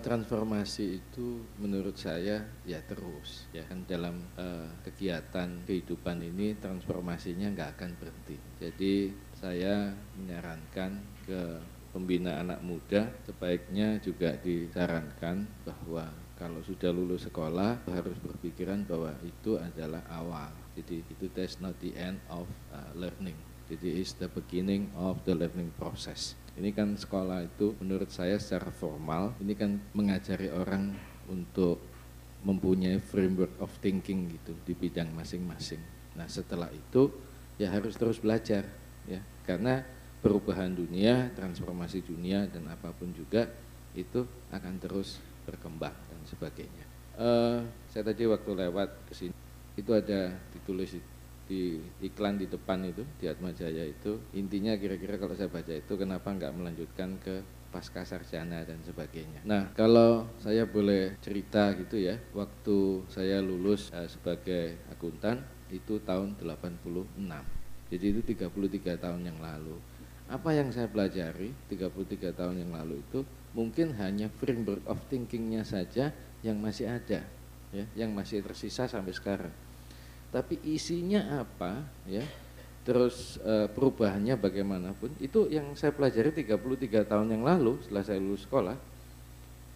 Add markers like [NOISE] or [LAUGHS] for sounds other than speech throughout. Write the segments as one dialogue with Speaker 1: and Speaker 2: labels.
Speaker 1: transformasi itu menurut saya ya terus ya kan dalam uh, kegiatan kehidupan ini transformasinya nggak akan berhenti. Jadi saya menyarankan ke pembina anak muda sebaiknya juga disarankan bahwa kalau sudah lulus sekolah harus berpikiran bahwa itu adalah awal. Jadi itu that's not the end of uh, learning. Jadi is the beginning of the learning process. Ini kan sekolah itu menurut saya secara formal ini kan mengajari orang untuk mempunyai framework of thinking gitu di bidang masing-masing. Nah setelah itu ya harus terus belajar ya karena perubahan dunia, transformasi dunia dan apa pun juga itu akan terus berkembang dan sebagainya. Uh, saya tadi waktu lewat ke sini itu ada ditulis di iklan di depan itu di Atma Jaya itu intinya kira-kira kalau saya baca itu kenapa nggak melanjutkan ke pasca sarjana dan sebagainya. Nah kalau saya boleh cerita gitu ya, waktu saya lulus uh, sebagai akuntan itu tahun 86. Jadi itu 33 tahun yang lalu. Apa yang saya pelajari 33 tahun yang lalu itu mungkin hanya framework of thinkingnya saja yang masih ada, ya, yang masih tersisa sampai sekarang. Tapi isinya apa, ya, terus e, perubahannya bagaimanapun itu yang saya pelajari 33 tahun yang lalu setelah saya lulus sekolah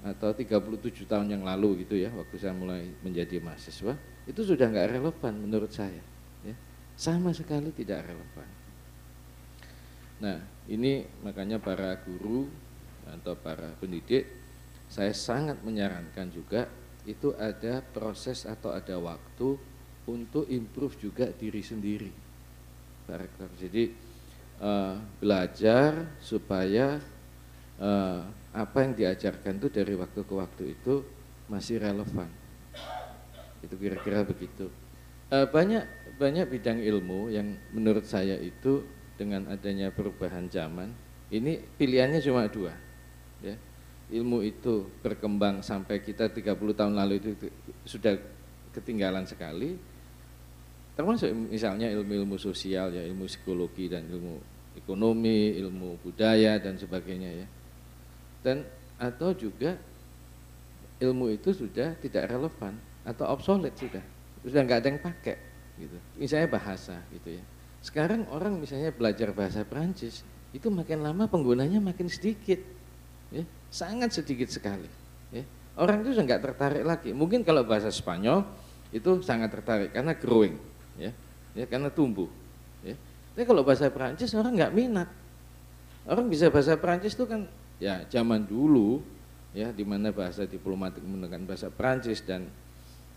Speaker 1: atau 37 tahun yang lalu gitu ya waktu saya mulai menjadi mahasiswa itu sudah nggak relevan menurut saya ya. Sama sekali tidak relevan. Nah ini makanya para guru atau para pendidik saya sangat menyarankan juga itu ada proses atau ada waktu untuk improve juga diri sendiri. Karakter jadi uh, belajar supaya uh, apa yang diajarkan itu dari waktu ke waktu itu masih relevan. Itu kira-kira begitu. Uh, banyak banyak bidang ilmu yang menurut saya itu dengan adanya perubahan zaman ini pilihannya cuma dua ya. Ilmu itu berkembang sampai kita 30 tahun lalu itu sudah ketinggalan sekali termasuk misalnya ilmu-ilmu sosial ya ilmu psikologi dan ilmu ekonomi ilmu budaya dan sebagainya ya dan atau juga ilmu itu sudah tidak relevan atau obsolete sudah sudah nggak ada yang pakai gitu misalnya bahasa gitu ya sekarang orang misalnya belajar bahasa Perancis itu makin lama penggunanya makin sedikit ya, sangat sedikit sekali. Ya. Orang itu sudah nggak tertarik lagi. Mungkin kalau bahasa Spanyol itu sangat tertarik karena growing, ya, ya karena tumbuh. Ya. Tapi kalau bahasa Perancis orang nggak minat. Orang bisa bahasa Perancis itu kan ya zaman dulu ya di mana bahasa diplomatik menggunakan bahasa Perancis dan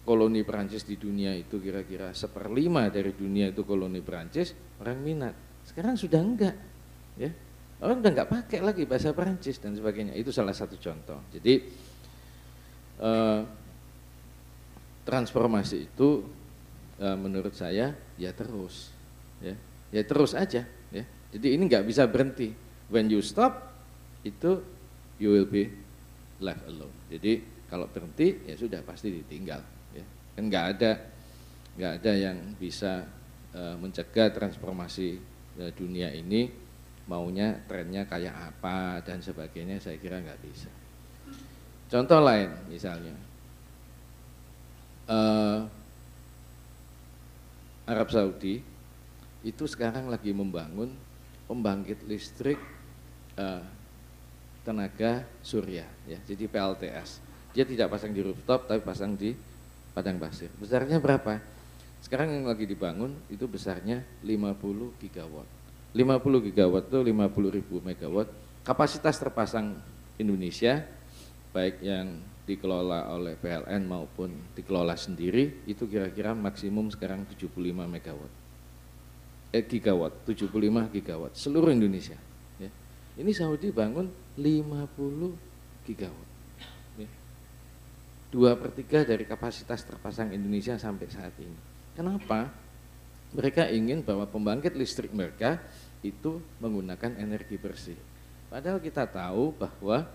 Speaker 1: koloni Perancis di dunia itu kira-kira seperlima dari dunia itu koloni Perancis orang minat. Sekarang sudah enggak, ya Orang udah nggak pakai lagi bahasa Perancis dan sebagainya. Itu salah satu contoh. Jadi eh, transformasi itu eh, menurut saya ya terus, ya, ya terus aja. Ya. Jadi ini nggak bisa berhenti. When you stop itu you will be left alone. Jadi kalau berhenti ya sudah pasti ditinggal. Ya. Kan nggak ada nggak ada yang bisa uh, mencegah transformasi uh, dunia ini maunya trennya kayak apa dan sebagainya saya kira nggak bisa. Contoh lain misalnya uh, Arab Saudi itu sekarang lagi membangun pembangkit listrik uh, tenaga surya ya. Jadi PLTS dia tidak pasang di rooftop tapi pasang di padang pasir. Besarnya berapa? Sekarang yang lagi dibangun itu besarnya 50 gigawatt. 50 gigawatt itu 50 ribu megawatt. Kapasitas terpasang Indonesia, baik yang dikelola oleh PLN maupun dikelola sendiri, itu kira-kira maksimum sekarang 75 megawatt. Eh, gigawatt, 75 gigawatt, seluruh Indonesia. Ya. Ini Saudi bangun 50 gigawatt. Ya. Dua per tiga dari kapasitas terpasang Indonesia sampai saat ini. Kenapa? Mereka ingin bahwa pembangkit listrik mereka itu menggunakan energi bersih. Padahal kita tahu bahwa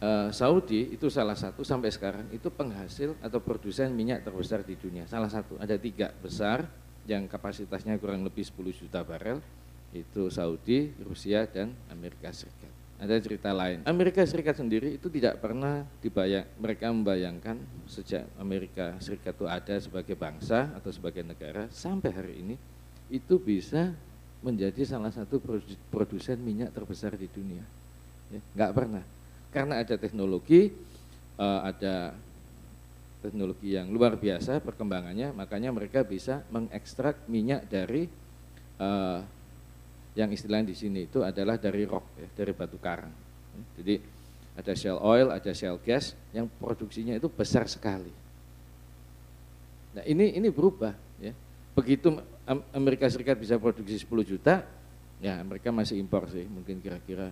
Speaker 1: uh, Saudi itu salah satu sampai sekarang itu penghasil atau produsen minyak terbesar di dunia. Salah satu, ada tiga besar yang kapasitasnya kurang lebih 10 juta barel, itu Saudi, Rusia, dan Amerika Serikat. ada cerita lain. Amerika Serikat sendiri itu tidak pernah dibayang, mereka membayangkan sejak Amerika Serikat itu ada sebagai bangsa atau sebagai negara sampai hari ini itu bisa menjadi salah satu produsen minyak terbesar di dunia. Ya, nggak pernah, karena ada teknologi, uh, ada teknologi yang luar biasa perkembangannya, makanya mereka bisa mengekstrak minyak dari uh, yang istilahnya di sini itu adalah dari rock, ya, dari batu karang. Jadi ada shell oil, ada shell gas yang produksinya itu besar sekali. Nah ini ini berubah ya. Begitu Amerika Serikat bisa produksi 10 juta, ya mereka masih impor sih, mungkin kira-kira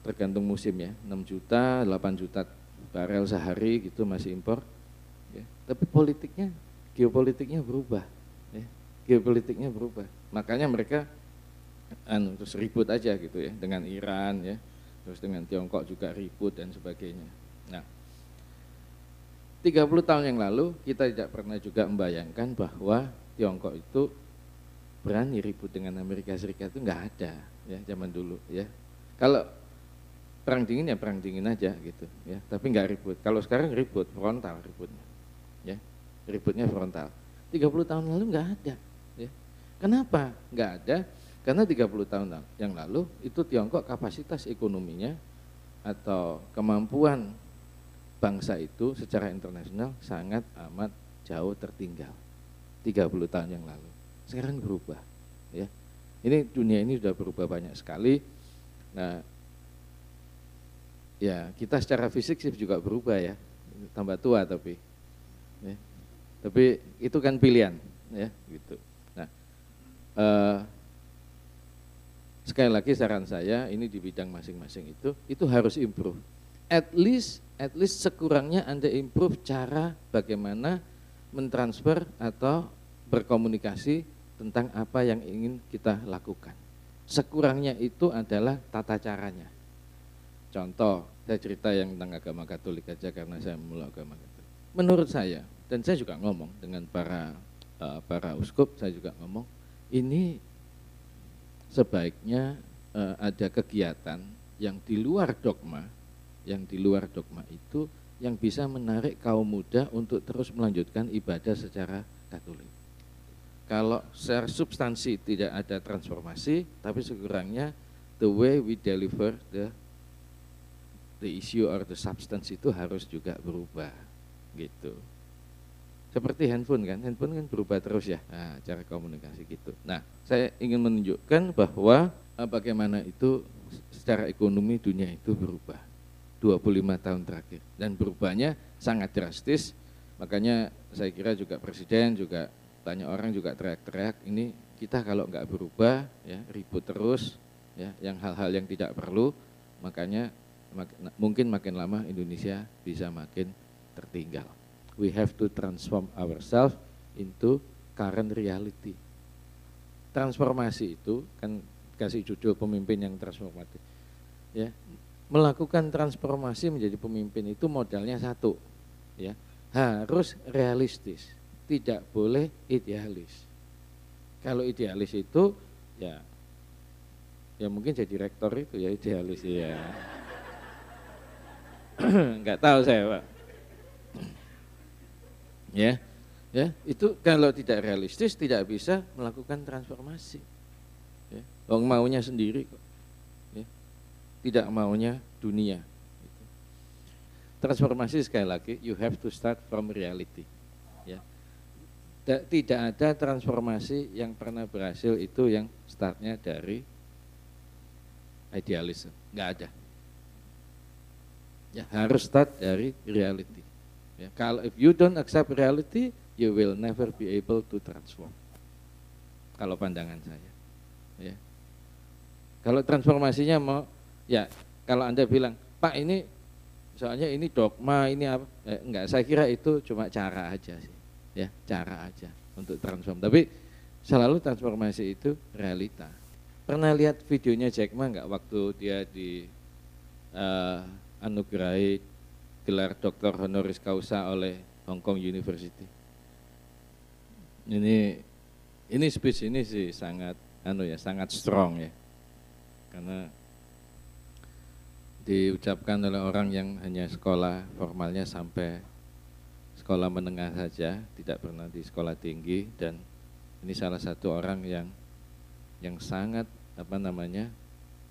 Speaker 1: tergantung musim ya, 6 juta, 8 juta barel sehari gitu masih impor. Ya. Tapi politiknya, geopolitiknya berubah. Ya. Geopolitiknya berubah. Makanya mereka anu, terus ribut aja gitu ya dengan Iran ya, terus dengan Tiongkok juga ribut dan sebagainya. Nah, 30 tahun yang lalu kita tidak pernah juga membayangkan bahwa Tiongkok itu berani ribut dengan Amerika Serikat itu nggak ada ya zaman dulu ya. Kalau perang dingin ya perang dingin aja gitu ya, tapi nggak ribut. Kalau sekarang ribut frontal ributnya ya, ributnya frontal. 30 tahun lalu nggak ada ya. Kenapa nggak ada? Karena 30 tahun yang lalu itu Tiongkok kapasitas ekonominya atau kemampuan bangsa itu secara internasional sangat amat jauh tertinggal 30 tahun yang lalu. Sekarang berubah ya. Ini dunia ini sudah berubah banyak sekali. Nah, ya kita secara fisik sih juga berubah ya, tambah tua tapi, ya. tapi itu kan pilihan ya gitu. Nah, eh, sekali lagi saran saya ini di bidang masing-masing itu itu harus improve. At least at least sekurangnya Anda improve cara bagaimana mentransfer atau berkomunikasi tentang apa yang ingin kita lakukan. Sekurangnya itu adalah tata caranya. Contoh, saya cerita yang tentang agama Katolik aja karena saya mulai agama Katolik. Menurut saya, dan saya juga ngomong dengan para uh, para uskup, saya juga ngomong, ini sebaiknya uh, ada kegiatan yang di luar dogma yang di luar dogma itu yang bisa menarik kaum muda untuk terus melanjutkan ibadah secara katolik. Kalau secara substansi tidak ada transformasi, tapi sekurangnya the way we deliver the the issue or the substance itu harus juga berubah gitu. Seperti handphone kan, handphone kan berubah terus ya, nah, cara komunikasi gitu. Nah, saya ingin menunjukkan bahwa eh, bagaimana itu secara ekonomi dunia itu berubah 25 tahun terakhir dan berubahnya sangat drastis makanya saya kira juga presiden juga banyak orang juga teriak-teriak ini kita kalau nggak berubah ya ribut terus ya yang hal-hal yang tidak perlu makanya mak, mungkin makin lama Indonesia bisa makin tertinggal we have to transform ourselves into current reality transformasi itu kan kasih judul pemimpin yang transformatif ya melakukan transformasi menjadi pemimpin itu modalnya satu, ya harus realistis, tidak boleh idealis. Kalau idealis itu ya ya mungkin jadi rektor itu ya idealis ya. [CLEARS THROAT] Enggak tahu saya pak. Ya, ya itu kalau tidak realistis tidak bisa melakukan transformasi. Ya, maunya sendiri kok tidak maunya dunia. Transformasi sekali lagi, you have to start from reality. Ya. Tidak ada transformasi yang pernah berhasil itu yang startnya dari idealisme, nggak ada. Ya, harus start dari reality. Ya, kalau if you don't accept reality, you will never be able to transform. Kalau pandangan saya. Ya. Kalau transformasinya mau Ya, kalau Anda bilang, Pak ini soalnya ini dogma, ini apa? Eh, enggak, saya kira itu cuma cara aja sih. Ya, cara aja untuk transform. Tapi selalu transformasi itu realita. Pernah lihat videonya Jack Ma enggak waktu dia di uh, anugerahi gelar doktor honoris causa oleh Hong Kong University. Ini ini speech ini sih sangat anu ya, sangat strong ya. Karena diucapkan oleh orang yang hanya sekolah formalnya sampai sekolah menengah saja, tidak pernah di sekolah tinggi dan ini salah satu orang yang yang sangat apa namanya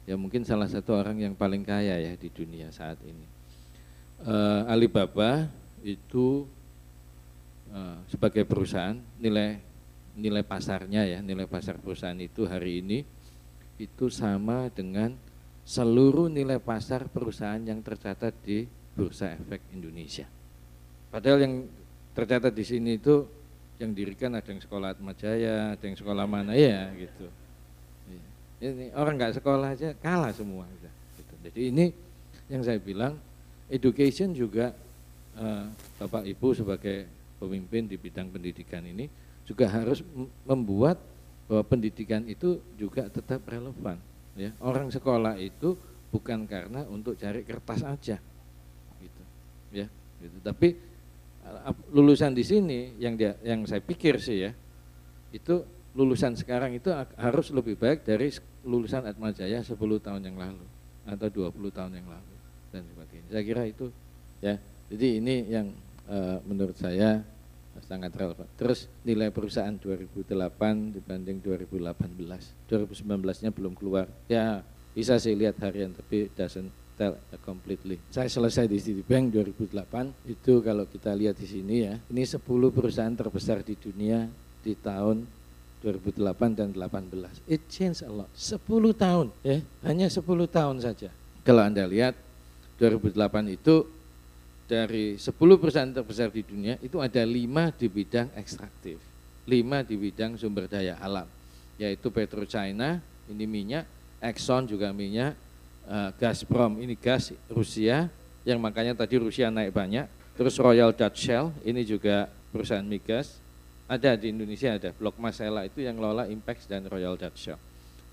Speaker 1: ya mungkin salah satu orang yang paling kaya ya di dunia saat ini. Uh, Alibaba itu uh, sebagai perusahaan nilai nilai pasarnya ya nilai pasar perusahaan itu hari ini itu sama dengan seluruh nilai pasar perusahaan yang tercatat di Bursa Efek Indonesia. Padahal yang tercatat di sini itu yang dirikan ada yang sekolah Atmajaya, ada yang sekolah mana ya gitu. Ini orang nggak sekolah aja kalah semua. Gitu. Jadi ini yang saya bilang education juga uh, Bapak Ibu sebagai pemimpin di bidang pendidikan ini juga harus membuat bahwa pendidikan itu juga tetap relevan. Ya. Orang sekolah itu bukan karena untuk cari kertas aja, gitu. Ya, gitu. Tapi lulusan di sini yang dia yang saya pikir sih ya itu lulusan sekarang itu harus lebih baik dari lulusan Atmajaya 10 tahun yang lalu atau 20 tahun yang lalu dan sebagainya. Saya kira itu ya. Jadi ini yang uh, menurut saya sangat relevan. Terus nilai perusahaan 2008 dibanding 2018. 2019-nya belum keluar. Ya bisa sih lihat harian tapi doesn't tell completely. Saya selesai di Citibank 2008, itu kalau kita lihat di sini ya, ini 10 perusahaan terbesar di dunia di tahun 2008 dan 18. It changed a lot. 10 tahun ya, hanya 10 tahun saja. Kalau Anda lihat 2008 itu dari 10 perusahaan terbesar di dunia itu ada 5 di bidang ekstraktif, 5 di bidang sumber daya alam, yaitu PetroChina, ini minyak, Exxon juga minyak, uh, Gazprom ini gas Rusia yang makanya tadi Rusia naik banyak. Terus Royal Dutch Shell ini juga perusahaan migas. Ada di Indonesia ada Blok Masela itu yang lola Impex dan Royal Dutch Shell.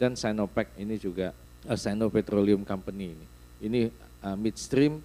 Speaker 1: Dan Sinopec ini juga uh, Sino Petroleum Company ini. Ini uh, midstream,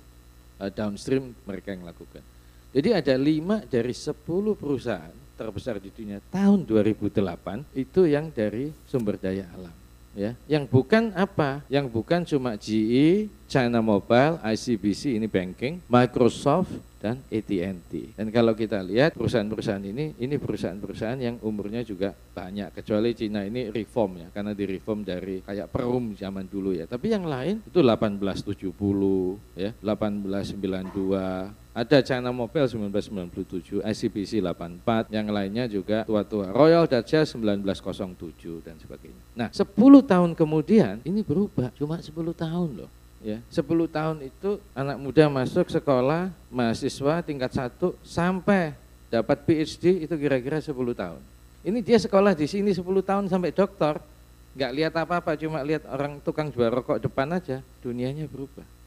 Speaker 1: uh, downstream mereka yang lakukan. Jadi ada lima dari sepuluh perusahaan terbesar di dunia tahun 2008 itu yang dari sumber daya alam ya. Yang bukan apa? Yang bukan cuma GE China Mobile ICBC ini banking Microsoft dan AT&T dan kalau kita lihat perusahaan-perusahaan ini ini perusahaan-perusahaan yang umurnya juga banyak. Kecuali Cina ini reform ya karena di reform dari kayak perum zaman dulu ya. Tapi yang lain itu 1870 ya 1892 ada China Mobile 1997, ICBC 84, yang lainnya juga tua-tua. Royal Dacia 1907 dan sebagainya. Nah, 10 tahun kemudian ini berubah, cuma 10 tahun loh. Ya, 10 tahun itu anak muda masuk sekolah, mahasiswa tingkat satu sampai dapat PhD itu kira-kira 10 tahun. Ini dia sekolah di sini 10 tahun sampai doktor, nggak lihat apa-apa, cuma lihat orang tukang jual rokok depan aja, dunianya berubah.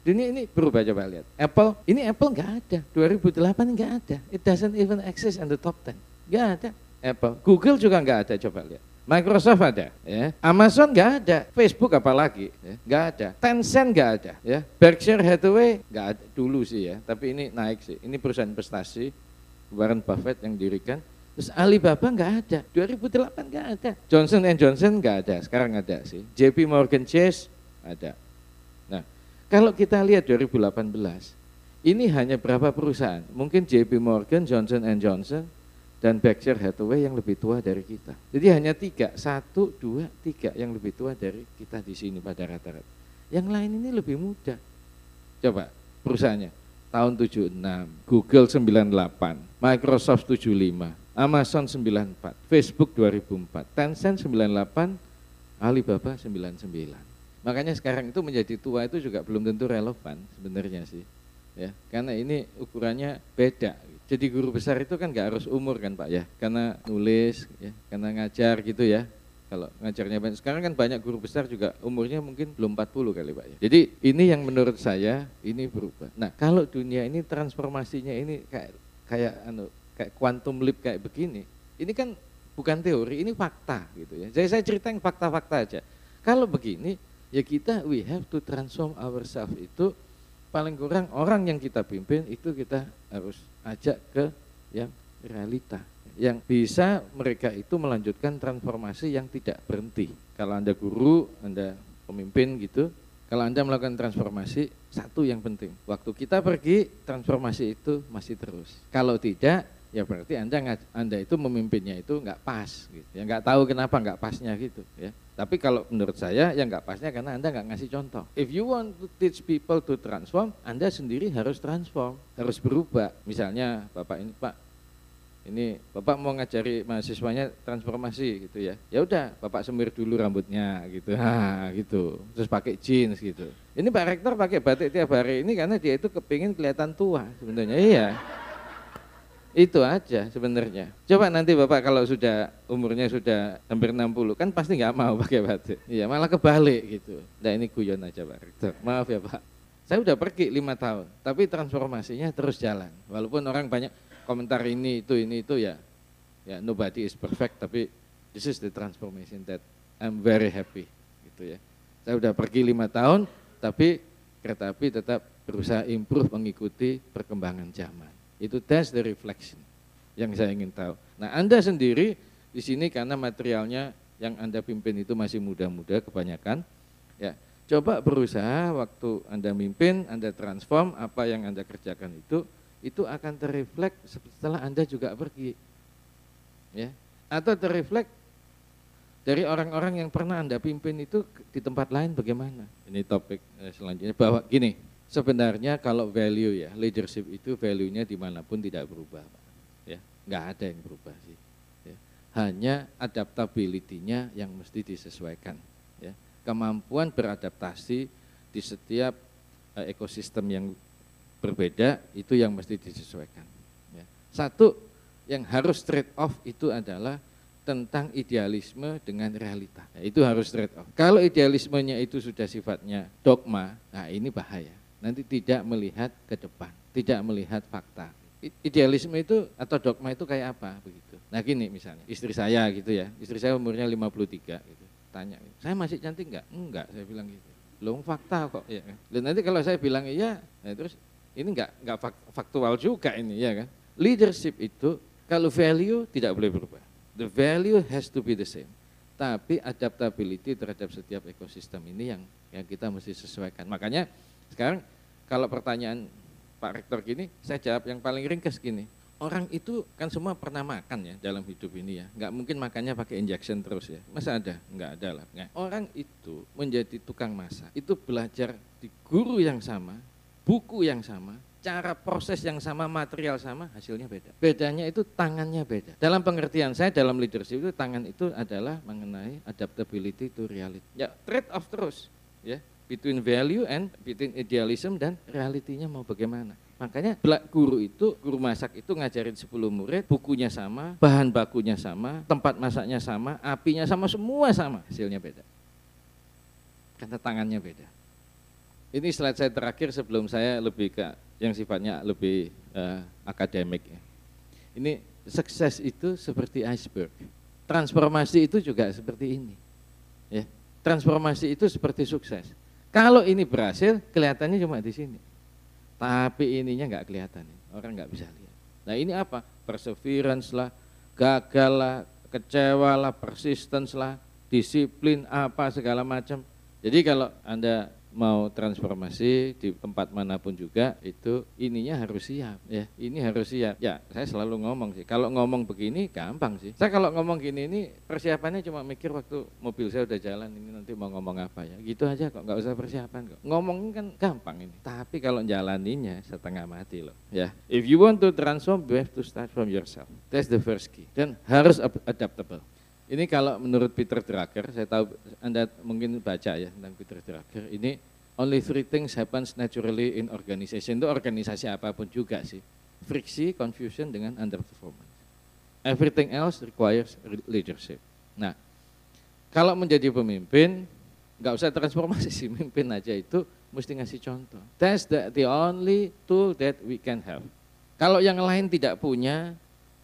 Speaker 1: Dunia ini berubah coba lihat. Apple, ini Apple nggak ada. 2008 nggak ada. It doesn't even exist in the top 10. Nggak ada. Apple, Google juga nggak ada coba lihat. Microsoft ada, ya. Amazon nggak ada, Facebook apalagi, ya. nggak ada, Tencent nggak ada, ya. Berkshire Hathaway nggak ada dulu sih ya, tapi ini naik sih. Ini perusahaan investasi Warren Buffett yang dirikan. Terus Alibaba nggak ada, 2008 nggak ada, Johnson Johnson nggak ada, sekarang ada sih. JP Morgan Chase ada, kalau kita lihat 2018, ini hanya berapa perusahaan? Mungkin JP Morgan, Johnson Johnson, dan Berkshire Hathaway yang lebih tua dari kita. Jadi hanya tiga, satu, dua, tiga yang lebih tua dari kita di sini pada rata-rata. Yang lain ini lebih muda. Coba perusahaannya, tahun 76, Google 98, Microsoft 75, Amazon 94, Facebook 2004, Tencent 98, Alibaba 99. Makanya sekarang itu menjadi tua itu juga belum tentu relevan sebenarnya sih. Ya, karena ini ukurannya beda. Jadi guru besar itu kan nggak harus umur kan Pak ya, karena nulis, ya, karena ngajar gitu ya. Kalau ngajarnya banyak, sekarang kan banyak guru besar juga umurnya mungkin belum 40 kali Pak ya. Jadi ini yang menurut saya ini berubah. Nah kalau dunia ini transformasinya ini kayak kayak anu kayak quantum leap kayak begini, ini kan bukan teori, ini fakta gitu ya. Jadi saya cerita yang fakta-fakta aja. Kalau begini, ya kita we have to transform ourselves itu paling kurang orang yang kita pimpin itu kita harus ajak ke yang realita. Yang bisa mereka itu melanjutkan transformasi yang tidak berhenti. Kalau anda guru anda pemimpin gitu Kalau Anda melakukan transformasi, satu yang penting, waktu kita pergi, transformasi itu masih terus. Kalau tidak, ya berarti anda anda itu memimpinnya itu nggak pas gitu ya. Nggak tahu kenapa nggak pasnya gitu ya. Tapi kalau menurut saya yang nggak pasnya karena anda nggak ngasih contoh. If you want to teach people to transform anda sendiri harus transform harus berubah. Misalnya bapak ini pak ini bapak mau ngajari mahasiswanya transformasi gitu ya. Ya udah bapak semir dulu rambutnya gitu. Ha gitu. Terus pakai jeans gitu. Ini pak rektor pakai batik tiap hari ini karena dia itu kepingin kelihatan tua sebenarnya. Iya itu aja sebenarnya. Coba nanti Bapak kalau sudah umurnya sudah hampir 60 kan pasti nggak mau pakai batik. Iya, malah kebalik gitu. Nah ini guyon aja Pak Rektor. Maaf ya Pak. Saya udah pergi lima tahun, tapi transformasinya terus jalan. Walaupun orang banyak komentar ini itu ini itu ya, ya nobody is perfect, tapi this is the transformation that I'm very happy gitu ya. Saya udah pergi lima tahun, tapi kereta api tetap berusaha improve mengikuti perkembangan zaman. Itu that's the reflection yang saya ingin tahu. Nah Anda sendiri di sini karena materialnya yang Anda pimpin itu masih muda-muda kebanyakan, ya coba berusaha waktu Anda mimpin, Anda transform apa yang Anda kerjakan itu, itu akan terreflek setelah Anda juga pergi. Ya. Atau terreflek dari orang-orang yang pernah Anda pimpin itu di tempat lain bagaimana? Ini topik eh, selanjutnya bahwa gini, Sebenarnya kalau value ya, leadership itu value-nya di mana pun tidak berubah, Pak. Ya, nggak ada yang berubah sih. Ya. Hanya adaptability-nya yang mesti disesuaikan. Ya. Kemampuan beradaptasi di setiap uh, ekosistem yang berbeda itu yang mesti disesuaikan. Ya. Satu yang harus trade off itu adalah tentang idealisme dengan realita. Ya, itu harus trade off. Kalau idealismenya itu sudah sifatnya dogma, nah ini bahaya nanti tidak melihat ke depan, tidak melihat fakta. Idealisme itu atau dogma itu kayak apa begitu. Nah gini misalnya, istri saya gitu ya, istri saya umurnya 53 gitu. Tanya, saya masih cantik enggak? Enggak, saya bilang gitu. Belum fakta kok ya. Dan nanti kalau saya bilang iya, ya terus ini enggak enggak faktual juga ini ya kan. Leadership itu kalau value tidak boleh berubah. The value has to be the same. Tapi adaptability terhadap setiap ekosistem ini yang yang kita mesti sesuaikan. Makanya sekarang kalau pertanyaan Pak Rektor gini, saya jawab yang paling ringkas gini. Orang itu kan semua pernah makan ya dalam hidup ini ya. Nggak mungkin makannya pakai injection terus ya. Masa ada? Nggak ada lah. Nggak. Orang itu menjadi tukang masak, itu belajar di guru yang sama, buku yang sama, cara proses yang sama, material sama, hasilnya beda. Bedanya itu tangannya beda. Dalam pengertian saya dalam leadership itu tangan itu adalah mengenai adaptability to reality. Ya trade off terus ya between value and between idealism dan realitinya mau bagaimana. Makanya guru itu, guru masak itu ngajarin 10 murid, bukunya sama, bahan bakunya sama, tempat masaknya sama, apinya sama, semua sama, hasilnya beda. Karena tangannya beda. Ini slide saya terakhir sebelum saya lebih ke yang sifatnya lebih uh, akademik. Ya. Ini sukses itu seperti iceberg. Transformasi itu juga seperti ini. Ya, transformasi itu seperti sukses. Kalau ini berhasil, kelihatannya cuma di sini. Tapi ininya nggak kelihatan, orang nggak bisa lihat. Nah ini apa? Perseverance lah, gagal lah, kecewa lah, persistence lah, disiplin apa segala macam. Jadi kalau Anda mau transformasi di tempat mana pun juga itu ininya harus siap ya. Ini harus siap. Ya saya selalu ngomong sih. Kalau ngomong begini gampang sih. Saya kalau ngomong gini ini persiapannya cuma mikir waktu mobil saya udah jalan ini nanti mau ngomong apa ya. Gitu aja kok nggak usah persiapan kok. Ngomong kan gampang ini. Tapi kalau jalaninya setengah mati loh ya. If you want to transform you have to start from yourself. That's the first key. Dan harus adaptable ini kalau menurut Peter Drucker, saya tahu Anda mungkin baca ya tentang Peter Drucker, ini only three things happens naturally in organization. Itu organisasi apa pun juga sih. Friksi, confusion dengan underperformance. Everything else requires leadership. Nah, kalau menjadi pemimpin, nggak usah transformasi sih, [LAUGHS] mimpin aja itu mesti ngasih contoh. That's the, the only tool that we can have. Kalau yang lain tidak punya,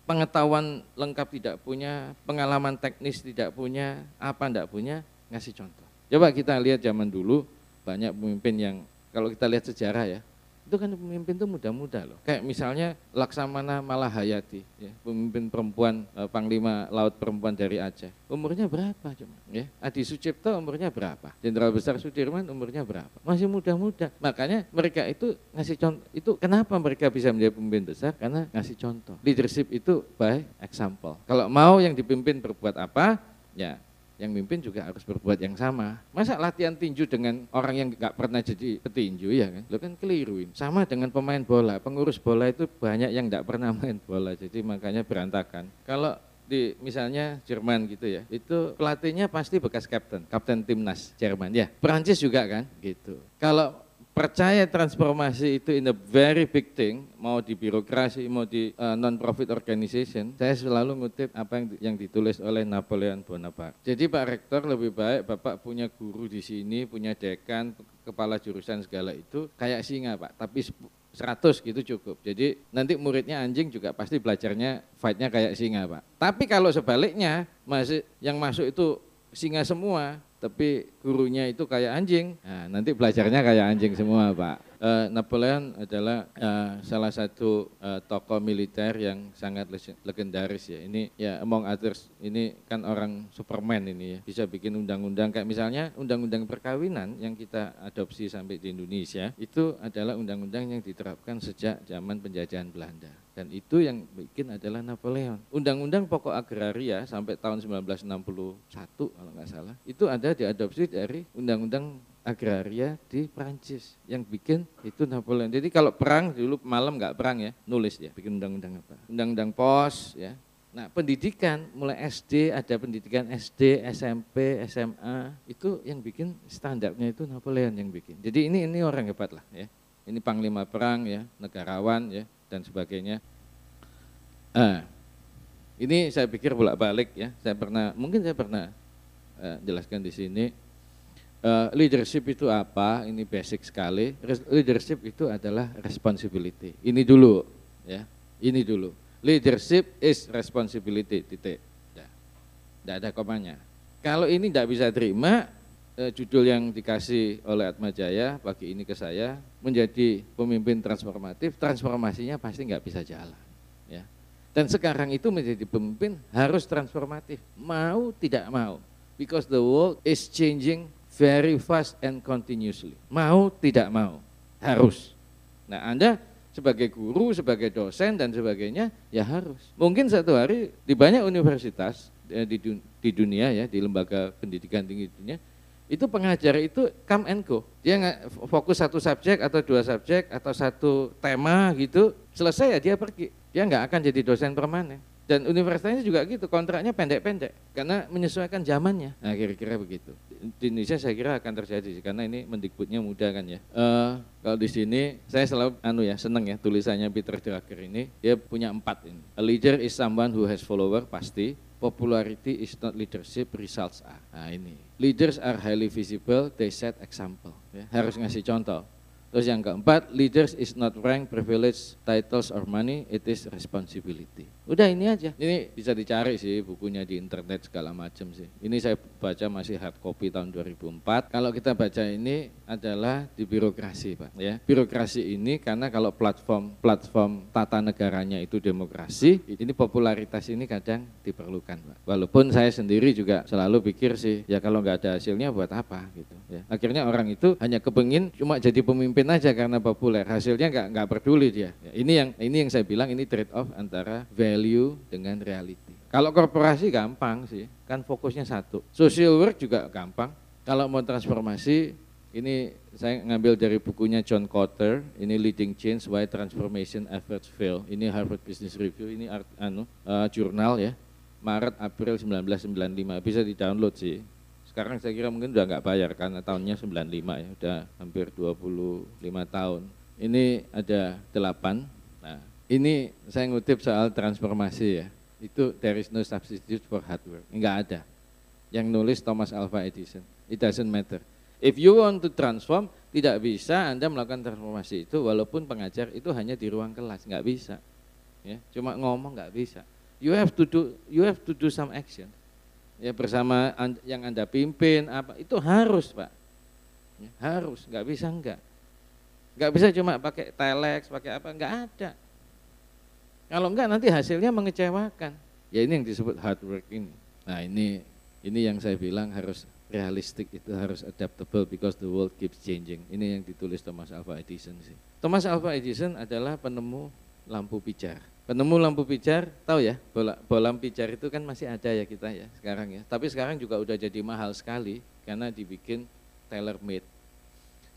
Speaker 1: pengetahuan lengkap tidak punya, pengalaman teknis tidak punya, apa tidak punya, ngasih contoh. Coba kita lihat zaman dulu banyak pemimpin yang kalau kita lihat sejarah ya, Itu kan pemimpin itu muda-muda loh. Kayak misalnya Laksamana Malahayati, ya, pemimpin perempuan eh, Panglima Laut perempuan dari Aceh. Umurnya berapa cuma? Ya, Adi Sucipto umurnya berapa? Jenderal Besar Sudirman umurnya berapa? Masih muda-muda. Makanya mereka itu ngasih contoh. Itu kenapa mereka bisa menjadi pemimpin besar? Karena ngasih contoh. Leadership itu by example. Kalau mau yang dipimpin berbuat apa, ya yang mimpin juga harus berbuat yang sama. Masa latihan tinju dengan orang yang nggak pernah jadi petinju ya kan? Lo kan keliruin. Sama dengan pemain bola, pengurus bola itu banyak yang nggak pernah [LAUGHS] main bola, jadi makanya berantakan. Kalau di misalnya Jerman gitu ya, itu pelatihnya pasti bekas kapten, kapten timnas Jerman ya. Perancis juga kan, gitu. Kalau percaya transformasi itu in a very big thing, mau di birokrasi, mau di uh, non-profit organization, saya selalu ngutip apa yang, yang ditulis oleh Napoleon Bonaparte. Jadi Pak Rektor lebih baik Bapak punya guru di sini, punya dekan, kepala jurusan segala itu kayak singa Pak, tapi 100 gitu cukup. Jadi nanti muridnya anjing juga pasti belajarnya fightnya kayak singa Pak. Tapi kalau sebaliknya masih yang masuk itu singa semua, tapi gurunya itu kayak anjing. Nah, nanti belajarnya kayak anjing semua, Pak. Uh, Napoleon adalah uh, salah satu uh, tokoh militer yang sangat legendaris ya. Ini ya among others ini kan orang Superman ini ya. Bisa bikin undang-undang kayak misalnya undang-undang perkawinan yang kita adopsi sampai di Indonesia itu adalah undang-undang yang diterapkan sejak zaman penjajahan Belanda dan itu yang bikin adalah Napoleon. Undang-undang pokok agraria sampai tahun 1961 kalau nggak salah, itu ada diadopsi dari undang-undang agraria di Prancis yang bikin itu Napoleon. Jadi kalau perang dulu malam nggak perang ya, nulis ya, bikin undang-undang apa? Undang-undang pos ya. Nah pendidikan mulai SD ada pendidikan SD, SMP, SMA itu yang bikin standarnya itu Napoleon yang bikin. Jadi ini ini orang hebat lah ya. Ini panglima perang ya, negarawan ya, dan sebagainya. Nah, ini saya pikir bolak-balik ya. Saya pernah, mungkin saya pernah uh, jelaskan di sini. Uh, leadership itu apa? Ini basic sekali. Leadership itu adalah responsibility. Ini dulu, ya. Ini dulu. Leadership is responsibility. Titik. Tidak ada komanya. Kalau ini tidak bisa terima, eh, judul yang dikasih oleh Atma Jaya pagi ini ke saya menjadi pemimpin transformatif, transformasinya pasti nggak bisa jalan. Ya. Dan sekarang itu menjadi pemimpin harus transformatif, mau tidak mau, because the world is changing very fast and continuously. Mau tidak mau, harus. Nah Anda sebagai guru, sebagai dosen dan sebagainya, ya harus. Mungkin satu hari di banyak universitas eh, di dunia ya, di lembaga pendidikan tinggi dunia, itu pengajar itu come and go. Dia fokus satu subjek atau dua subjek atau satu tema gitu, selesai ya dia pergi. Dia nggak akan jadi dosen permanen. Dan universitasnya juga gitu, kontraknya pendek-pendek karena menyesuaikan zamannya. Nah kira-kira begitu. Di Indonesia saya kira akan terjadi karena ini mendikbudnya mudah kan ya. Uh, kalau di sini saya selalu anu ya seneng ya tulisannya Peter Drucker ini dia punya empat ini. A leader is someone who has follower pasti. Popularity is not leadership, results are. Nah ini, leaders are highly visible, they set example. Ya, harus ngasih contoh. Terus yang keempat, leaders is not rank, privilege, titles or money, it is responsibility. Udah ini aja. Ini bisa dicari sih bukunya di internet segala macam sih. Ini saya baca masih hard copy tahun 2004. Kalau kita baca ini adalah di birokrasi, Pak, ya. Birokrasi ini karena kalau platform platform tata negaranya itu demokrasi, ini popularitas ini kadang diperlukan, Pak. Walaupun saya sendiri juga selalu pikir sih, ya kalau nggak ada hasilnya buat apa gitu, ya. Akhirnya orang itu hanya kepengin cuma jadi pemimpin aja karena populer, hasilnya nggak nggak peduli dia. Ya, ini yang ini yang saya bilang ini trade off antara value dengan reality. Kalau korporasi gampang sih, kan fokusnya satu. Social work juga gampang. Kalau mau transformasi, ini saya ngambil dari bukunya John Kotter, ini Leading Change Why Transformation Efforts Fail. Ini Harvard Business Review, ini art, anu uh, jurnal ya. Maret April 1995 bisa di-download sih sekarang saya kira mungkin udah nggak bayar karena tahunnya 95 ya, udah hampir 25 tahun. Ini ada delapan. Nah, ini saya ngutip soal transformasi ya. Itu there is no substitute for hard work. Enggak ada. Yang nulis Thomas Alva Edison. It doesn't matter. If you want to transform, tidak bisa Anda melakukan transformasi itu walaupun pengajar itu hanya di ruang kelas, nggak bisa. Ya, cuma ngomong nggak bisa. You have to do you have to do some action ya bersama yang anda pimpin apa itu harus pak ya, harus nggak bisa enggak Nggak bisa cuma pakai telex, pakai apa, nggak ada. Kalau enggak nanti hasilnya mengecewakan. Ya ini yang disebut hard work ini. Nah ini ini yang saya bilang harus realistik itu harus adaptable because the world keeps changing. Ini yang ditulis Thomas Alva Edison sih. Thomas Alva Edison adalah penemu lampu pijar. Penemu lampu pijar, tahu ya, bola, bola pijar itu kan masih ada ya kita ya sekarang ya. Tapi sekarang juga udah jadi mahal sekali karena dibikin tailor made.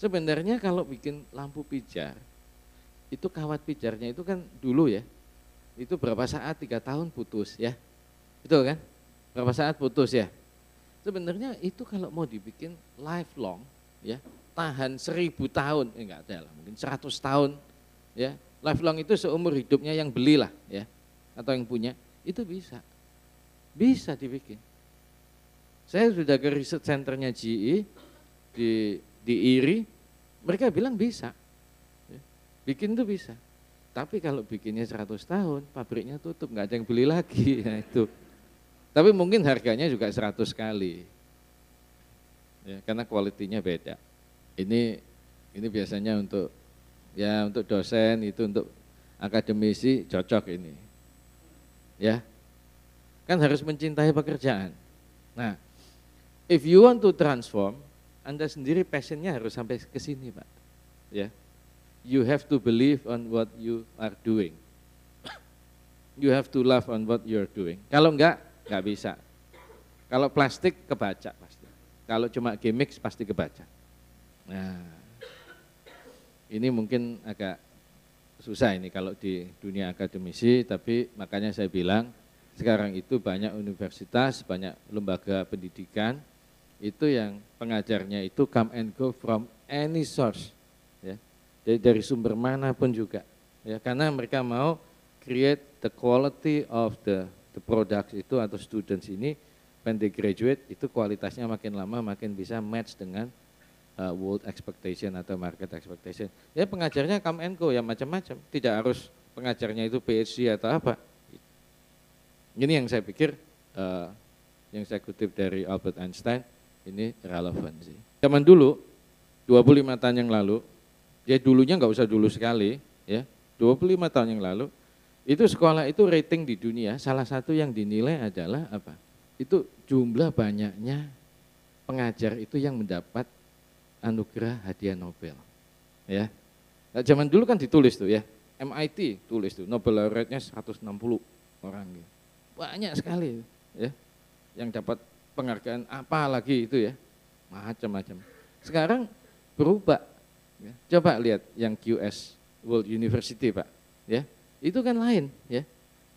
Speaker 1: Sebenarnya kalau bikin lampu pijar, itu kawat pijarnya itu kan dulu ya, itu berapa saat tiga tahun putus ya, betul kan? Berapa saat putus ya? Sebenarnya itu kalau mau dibikin lifelong, ya tahan seribu tahun, eh enggak ada lah, mungkin seratus tahun, ya lifelong itu seumur hidupnya yang belilah, ya atau yang punya, itu bisa, bisa dibikin. Saya sudah ke riset centernya GE di di IRI, mereka bilang bisa, ya. bikin itu bisa. Tapi kalau bikinnya 100 tahun, pabriknya tutup, nggak ada yang beli lagi, [LAUGHS] ya itu. Tapi mungkin harganya juga 100 kali. Ya, karena kualitinya beda. Ini ini biasanya untuk ya untuk dosen itu untuk akademisi cocok ini. Ya. Kan harus mencintai pekerjaan. Nah, if you want to transform, Anda sendiri passionnya harus sampai ke sini, Pak. Ya. You have to believe on what you are doing. You have to love on what you are doing. Kalau enggak, nggak bisa. Kalau plastik kebaca pasti. Kalau cuma gimmick pasti kebaca. Nah, ini mungkin agak susah ini kalau di dunia akademisi, tapi makanya saya bilang sekarang itu banyak universitas, banyak lembaga pendidikan itu yang pengajarnya itu come and go from any source. Jadi dari sumber mana pun juga, ya. Karena mereka mau create the quality of the the products itu atau students ini when they graduate itu kualitasnya makin lama makin bisa match dengan uh, world expectation atau market expectation. Ya pengajarnya come and go ya macam-macam, tidak harus pengajarnya itu PhD atau apa. Ini yang saya pikir uh, yang saya kutip dari Albert Einstein ini relevan sih. Zaman dulu 25 tahun yang lalu, ya dulunya nggak usah dulu sekali, ya 25 tahun yang lalu itu sekolah itu rating di dunia salah satu yang dinilai adalah apa? Itu jumlah banyaknya pengajar itu yang mendapat anugerah hadiah Nobel. Ya. Nah, zaman dulu kan ditulis tuh ya. MIT tulis tuh Nobel laureate-nya 160 orang gitu. Banyak sekali ya yang dapat penghargaan apa lagi itu ya. Macam-macam. Sekarang berubah. Ya. Coba lihat yang QS World University Pak. Ya, itu kan lain ya.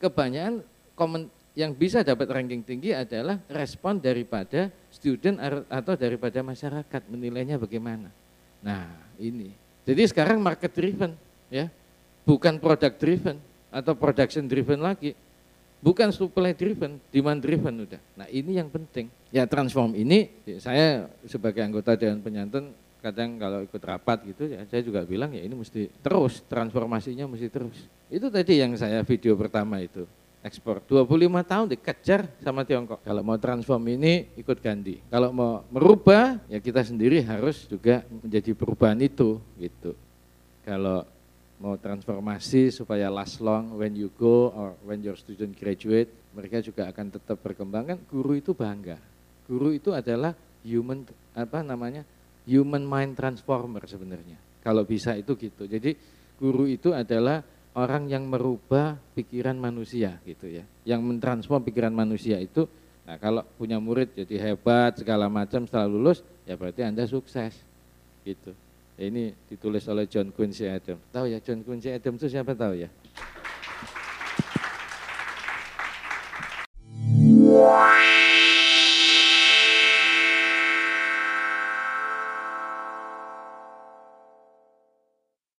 Speaker 1: Kebanyakan komen yang bisa dapat ranking tinggi adalah respon daripada student atau daripada masyarakat menilainya bagaimana. Nah, ini. Jadi sekarang market driven ya. Bukan product driven atau production driven lagi. Bukan supply driven, demand driven udah. Nah, ini yang penting. Ya transform ini saya sebagai anggota Dewan Penyantun kadang kalau ikut rapat gitu ya saya juga bilang ya ini mesti terus transformasinya mesti terus. Itu tadi yang saya video pertama itu ekspor. 25 tahun dikejar sama Tiongkok. Kalau mau transform ini ikut ganti kalau mau merubah ya kita sendiri harus juga menjadi perubahan itu gitu. Kalau mau transformasi supaya last long when you go or when your student graduate mereka juga akan tetap berkembang. Kan guru itu bangga. Guru itu adalah human apa namanya human mind transformer sebenarnya. Kalau bisa itu gitu. Jadi guru itu adalah orang yang merubah pikiran manusia gitu ya. Yang mentransform pikiran manusia itu nah kalau punya murid jadi hebat segala macam setelah lulus ya berarti Anda sukses gitu. Ini ditulis oleh John Quincy Adams. Tahu ya John Quincy Adams itu siapa tahu ya?